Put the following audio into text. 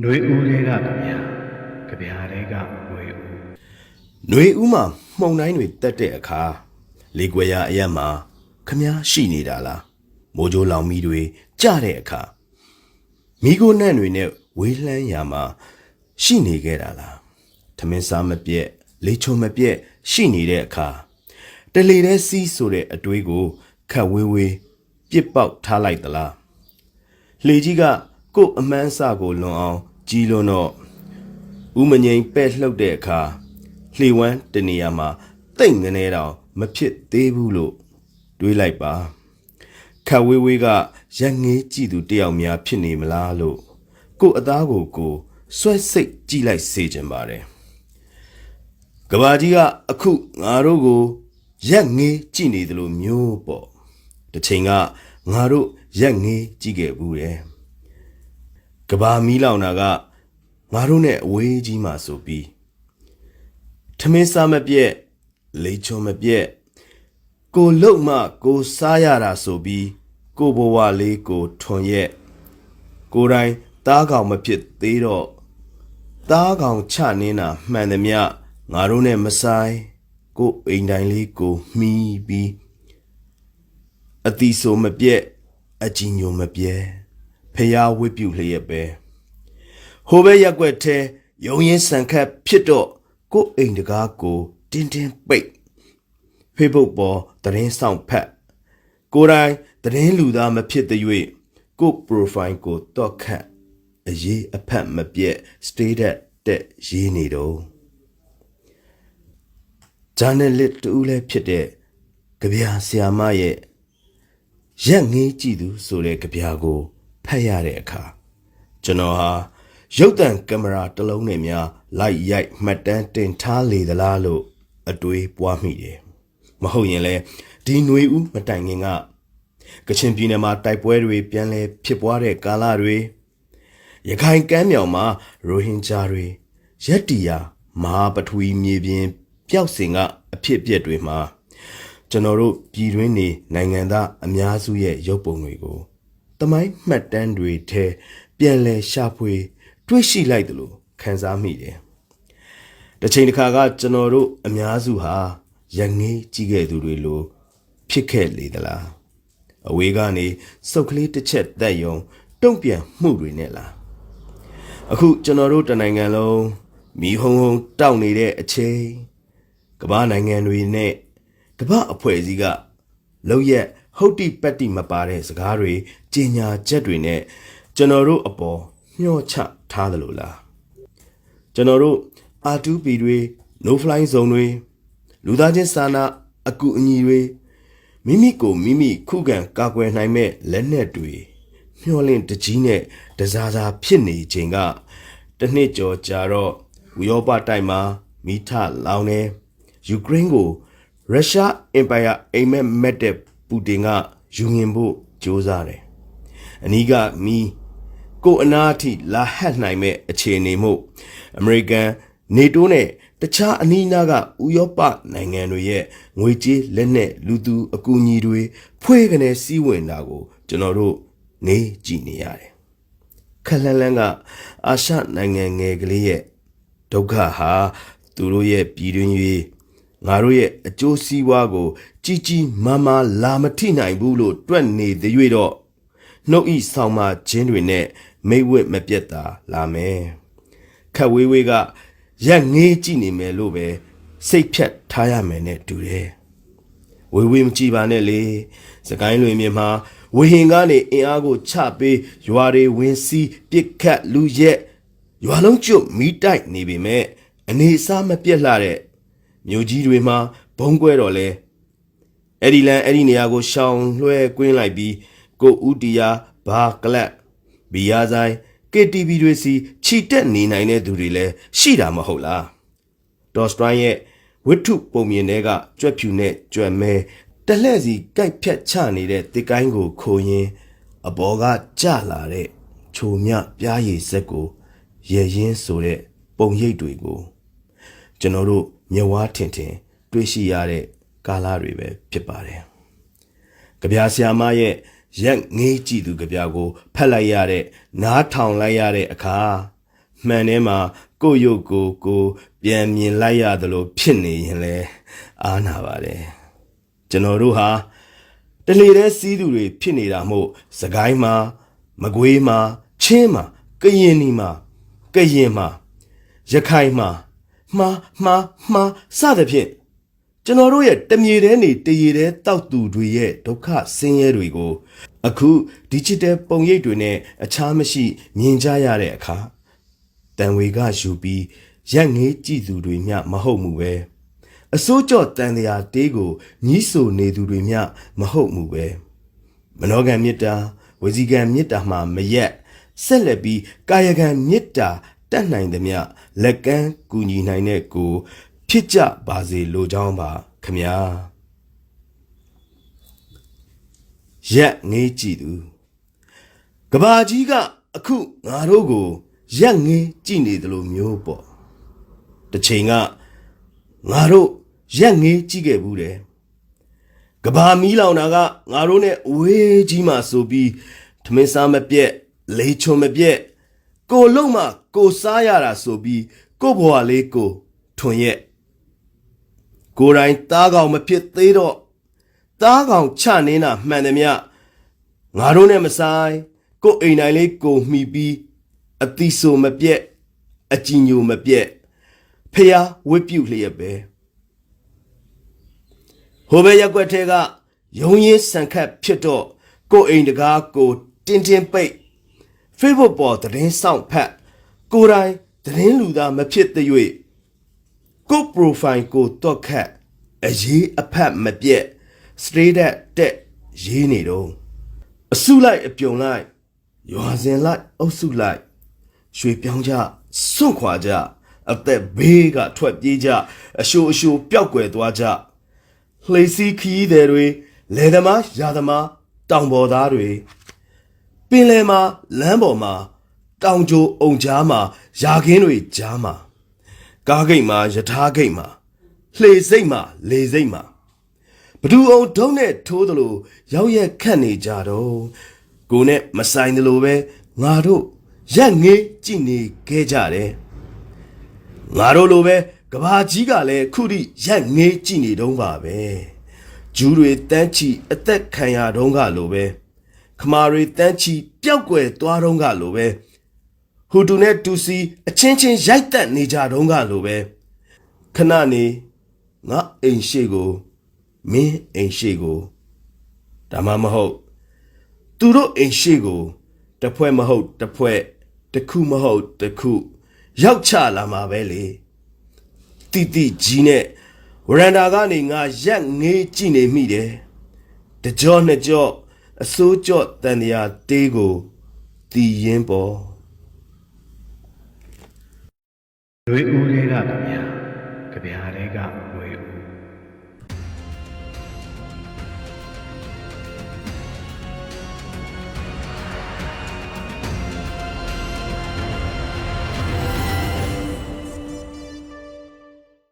ຫນွေဦးတွေကကြဗျာကြဗျာတွေကຫນွေဦး ຫນွေဦးမှာမှုန်တိုင်းတွေတက်တဲ့အခါလေကွယ်ရာအရက်မှာခမားရှိနေတာလားမိုးကြိုးလောင်မီတွေကြတဲ့အခါမိโกနန့်တွေနဲ့ဝေးလှမ်းရာမှာရှိနေခဲ့တာလားထမင်းစားမပြက်လေချုံမပြက်ရှိနေတဲ့အခါတလေတဲ့စီးဆိုတဲ့အတွေးကိုခတ်ဝေးဝေးပြစ်ပေါက်ထားလိုက်သလားလှေကြီးက ကို့အမှန်းအစကိုလွန်အောင်ကြီးလွန်းတော့ဦးမငိန်ပဲ့လှုပ်တဲ့အခါလှေဝမ်းတနေရာမှာတိတ်ငနေတောင်မဖြစ်သေးဘူးလို့တွေးလိုက်ပါခတ်ဝေးဝေးကရက်ငေးကြည့်သူတယောက်များဖြစ်နေမလားလို့ကို့အသားကိုကိုဆွဲစိတ်ကြည့်လိုက်စေချင်ပါတယ်ကဘာကြီးကအခုငါတို့ကိုရက်ငေးကြည့်နေတယ်လို့မျိုးပေါ့တစ်ချိန်ကငါတို့ရက်ငေးကြည့်ခဲ့ဘူးတယ် ကဘာမီးလောင်တာကငါတို့နဲ့အဝေးကြီးမှဆိုပြီးထမင်းစားမပြက်လေချုံမပြက်ကိုလုတ်မှကိုစားရတာဆိုပြီးကိုဘဝလေးကိုထွန်ရက်ကိုယ်တိုင်သားကောင်မဖြစ်သေးတော့သားကောင်ချနင်းတာမှန်သမျှငါတို့နဲ့မဆိုင်ကိုအိမ်တိုင်းလေးကိုမှီးပြီးအတီဆိုမပြက်အကြီးညိုမပြဲ ဖျားဝစ်ပြုလျက်ပဲဟိုဘက်ရက်ွက်ထဲယုံရင်ဆန်ခတ်ဖြစ်တော့ကို့အိမ်တကားကိုတင်းတင်းပိတ် Facebook ပေါ်သတင်းဆောင်ဖတ်ကိုယ်တိုင်သတင်းလူသားမဖြစ်တဲ့၍ကို့ profile ကိုတော့ခတ်အရေးအဖက်မပြတ် status တက်ရေးနေတော့ journalist တူလည်းဖြစ်တဲ့ကြပြာဆရာမရဲ့ရက်ငေးကြည့်သူဆိုတဲ့ကြပြာကို ဖတ်ရတဲ့အခါကျွန်တော်ဟာရုပ်သံကင်မရာတစ်လုံးနဲ့များလိုက်ရိုက်မှတ်တမ်းတင်ထားလေသလားလို့အတွေးပွားမိတယ်။မဟုတ်ရင်လဲဒီຫນွေဦးမတိုင်ခင်ကကချင်ပြည်နယ်မှာတိုက်ပွဲတွေပြန်လဲဖြစ်ပွားတဲ့ကာလတွေရခိုင်ကမ်းမြောင်မှာရိုဟင်ဂျာတွေရက်တီယာမဟာပထဝီမြေပြင်ပျောက်စင်ကအဖြစ်အပျက်တွေမှာကျွန်တော်တို့ပြည်တွင်းနေနိုင်ငံသားအများစုရဲ့ရုပ်ပုံတွေကို တမိုင်းမှတ်တမ်းတွေထဲပြန်လဲရှာဖွေ တွေ့ရှိလိုက်တယ်လို့ခံစားမိတယ်။တစ်ချိန်တစ်ခါကကျွန်တော်တို့အများစုဟာရငေးကြည့်ခဲ့သူတွေလိုဖြစ်ခဲ့လေသလား။အဝေးကနေစုပ်ကလေးတစ်ချက်တက်ယုံတုံ့ပြန်မှုတွေနဲ့လား။အခုကျွန်တော်တို့တနိုင်ငံလုံးမီးဟုံဟုံတောက်နေတဲ့အချိန်ကမ္ဘာနိုင်ငံတွေနဲ့ကမ္ဘာအဖွဲ့အစည်းကလောက်ရက် ဟုတ်တိပတ္တိမပါတဲ့စကားတွေကြင်ညာချက်တွေနဲ့ကျွန်တော်တို့အပေါ်မျှော့ချထားတယ်လို့လားကျွန်တော်တို့ R2P တွေ no fly zone တွေလူသားချင်းစာနာအကူအညီတွေမိမိကိုမိမိခုခံကာကွယ်နိုင်မဲ့လက်နက်တွေမျှော်လင့်တကြီးနဲ့တစားစားဖြစ်နေချိန်ကတစ်နှစ်ကျော်ကြာတော့ဥရောပတိုက်မှာမိထလောင်နေယူကရိန်းကိုရုရှားအင်ပါယာအိမ်မက်မက်တဲ့ ပူတင်ကယူငင်ဖို့ကြိုးစားတယ်။အနီးကမီကိုအနာအထိလာဟတ်နိုင်မဲ့အခြေအနေမှုအမေရိကန်နေတိုးနဲ့တခြားအနီးနားကဥရောပနိုင်ငံတွေရဲ့ငွေကြေးလက်နက်လူသူအကူအညီတွေဖွေးကနေစီးဝင်တာကို ကျွန်တော်တို့နေကြည့်နေရတယ်။ခက်လန်းလန်းကအာရှနိုင်ငံငယ်ကလေးရဲ့ဒုက္ခဟာသူတို့ရဲ့ပြည်တွင်းရေး ငါတို့ရဲ့အကျိုးစီးပွားကို ကြီးကြီးမားမားလာမထိနိုင်ဘူးလို့တွက်နေသေး၍တော့နှုတ်ဤဆောင်မခြင်းတွေနဲ့မိတ်ဝက်မပြတ်တာလာမယ်ခက်ဝေးဝေးကရက်ငေးကြည့်နေမယ်လို့ပဲစိတ်ဖြတ်ထားရမယ်နဲ့တူတယ်ဝေးဝေးမကြည့်ပါနဲ့လေစကိုင်းလွင်မြေမှာဝဟင်ကနေအင်အားကိုချပေးရွာတွေဝင်းစီးပစ်ခတ်လူရက်ရွာလုံးကျွတ်မီးတိုက်နေပေမဲ့အနေအစားမပြတ်လှတဲ့ မြို့ကြီးတွေမှာဘုံကွဲတော့လဲအဲ့ဒီလန်အဲ့ဒီနေရာကိုရှောင်လွှဲကွင်းလိုက်ပြီးကိုဦးတီယာဘာကလပ်ဘီယာဆိုင် KTV တွေစီခြိတက်နေနိုင်တဲ့သူတွေလည်းရှိတာမဟုတ်လားဒေါ်စတိုင်းရဲ့ဝိထုပုံမြင်တွေကကြွက်ဖြူနဲ့ကြွက်မဲတလှဲ့စီကြိုက်ဖြတ်ချနေတဲ့တစ်ကိုင်းကိုခိုးရင်းအဘော်ကကြလာတဲ့ချိုမြပြားရည်စက်ကိုရဲရင်ဆိုတဲ့ပုံရိပ်တွေကိုကျွန်တော်တို့ မျက်ဝါးထင်ထင် တွေ့ရှိရတဲ့ကာလတွေပဲဖြစ်ပါတယ်။ကြပြာဆရာမရဲ့ရက်ငေးကြည့်သူကြပြာကိုဖတ်လိုက်ရတဲ့နားထောင်လိုက်ရတဲ့အခါမှန်ထဲမှာကိုယ့်ရုပ်ကိုယ်ကိုယ်ပြန်မြင်လိုက်ရသလိုဖြစ်နေရင်လဲအားနာပါတယ်ကျွန်တော်တို့ဟာတလေတဲ့စီးသူတွေဖြစ်နေတာမို့စကိုင်းမှာမကွေးမှာချင်းမှာကရင်နီမှာကရင်မှာရခိုင်မှာ မှားမှားမှားစသဖြင့်ကျွန်တော်တို့ရဲ့တမြေတဲနေတရေတဲတောက်သူတွေရဲ့ဒုက္ခဆင်းရဲတွေကို အခု digital ပုံရိပ်တွေနဲ့အခြားမရှိ မြင်ကြရတဲ့အခါတန်ဝေကယူပြီးရက်ငေးကြည့်သူတွေမျှမဟုတ်မှုပဲအစိုးကြော့တန်တရားတေးကိုညီးဆိုနေသူတွေမျှမဟုတ်မှုပဲမနောကံမေတ္တာဝစီကံမေတ္တာမှမရက်ဆက်လက်ပြီးကာယကံမေတ္တာ တတ်နိုင်သမျှလက်ကမ်းကူညီနိုင်တဲ့ကို ဖြစ်ကြပါစေလိုကြောင်းပါခမညာရက်ငေးကြည့်သူကဘာကြီးကအခုငါတို့ကိုရက်ငေးကြည့်နေတယ်လို့မျိုးပေါ့တစ်ချိန်ကငါတို့ရက်ငေးကြည့်ခဲ့ဘူးတယ်ကဘာမီးလောင်တာကငါတို့နဲ့အဝေးကြီးမှဆိုပြီးထမင်းစားမပြက်လေချုံမပြက် ကိုလုံးမှကိုစားရတာဆိုပြီးကိုဘွားလေးကိုထွန်ရက်ကိုယ်တိုင်သားကောင်မဖြစ်သေးတော့သားကောင်ချနင်းတာမှန်တယ်မြငါတို့နဲ့မဆိုင်ကိုအိမ်တိုင်းလေးကိုမှီပြီးအတိဆိုမပြက်အကြည်ညိုမပြက်ဖះဝစ်ပြုတ်လျက်ပဲဟိုဘက်ရက်ွက်ထဲကယုံရင်ဆန်ခတ်ဖြစ်တော့ကိုအိမ်တကားကိုတင်းတင်းပိတ် Facebook ပေါ်သတင်းဆောင်ဖတ်ကိုယ်တိုင်သတင်းလူသားမဖြစ်သရွေ့ကို profile ကိုတော့ခတ်အရေးအဖတ်မပြက် straight တက်ရေးနေတော့အစုလိုက်အပြုံလိုက်ရွာစင်လိုက်အုပ်စုလိုက်ရွှေပြောင်းကြစွန့်ခွာကြအသက်ဘေးကထွက်ပြေးကြအရှိုးအရှိုးပျောက်ကွယ်သွားကြလှေစီးခီးသည်တွေလယ်သမားရာသမားတောင်ပေါ်သားတွေပ င်လယ်မှာလမ်းပေါ်မှာတောင်ကြိုအုံကြားမှာယာခင်းတွေကြားမှာကားဂိတ်မှာယထာဂိတ်မှာလှေစိတ်မှာလေစိတ်မှာဘဒူအောင်ဒုံးနဲ့ထိုးသလိုရောက်ရက်ခတ်နေကြတော့ကိုနဲ့မဆိုင်သလိုပဲငါတို့ရက်ငေးကြည့်နေခဲ့ကြတယ်ငါတို့လိုပဲကဘာကြီးကလည်းခုထိရက်ငေးကြည့်နေတုံးပါပဲဂျူးတွေတန်းချီအသက်ခံရတုံးကလိုပဲ ခမာရီတန်းချီပျောက်ကွယ်သွားတော့ကလိုပဲဟူတူနဲ့တူစီအချင်းချင်းရိုက်တက်နေကြတော့ကလိုပဲခဏနေငါအိမ်ရှိကိုမင်းအိမ်ရှိကိုဒါမှမဟုတ်သူတို့အိမ်ရှိကိုတစ်ဖွဲ့မဟုတ်တစ်ဖွဲ့တစ်ခုမဟုတ်တစ်ခုရောက်ချလာမှာပဲလေတိတိကြီးနဲ့ဝရန်ဒါကနေငါရက်ငေးကြည့်နေမိတယ်တကြောနှစ်ကြော အစိုးကြော့တန်တရာတေးကိုတီးရင်ပေါ်ရွေဦးလေးကဗျာကြဗျာလေးကဝေဦး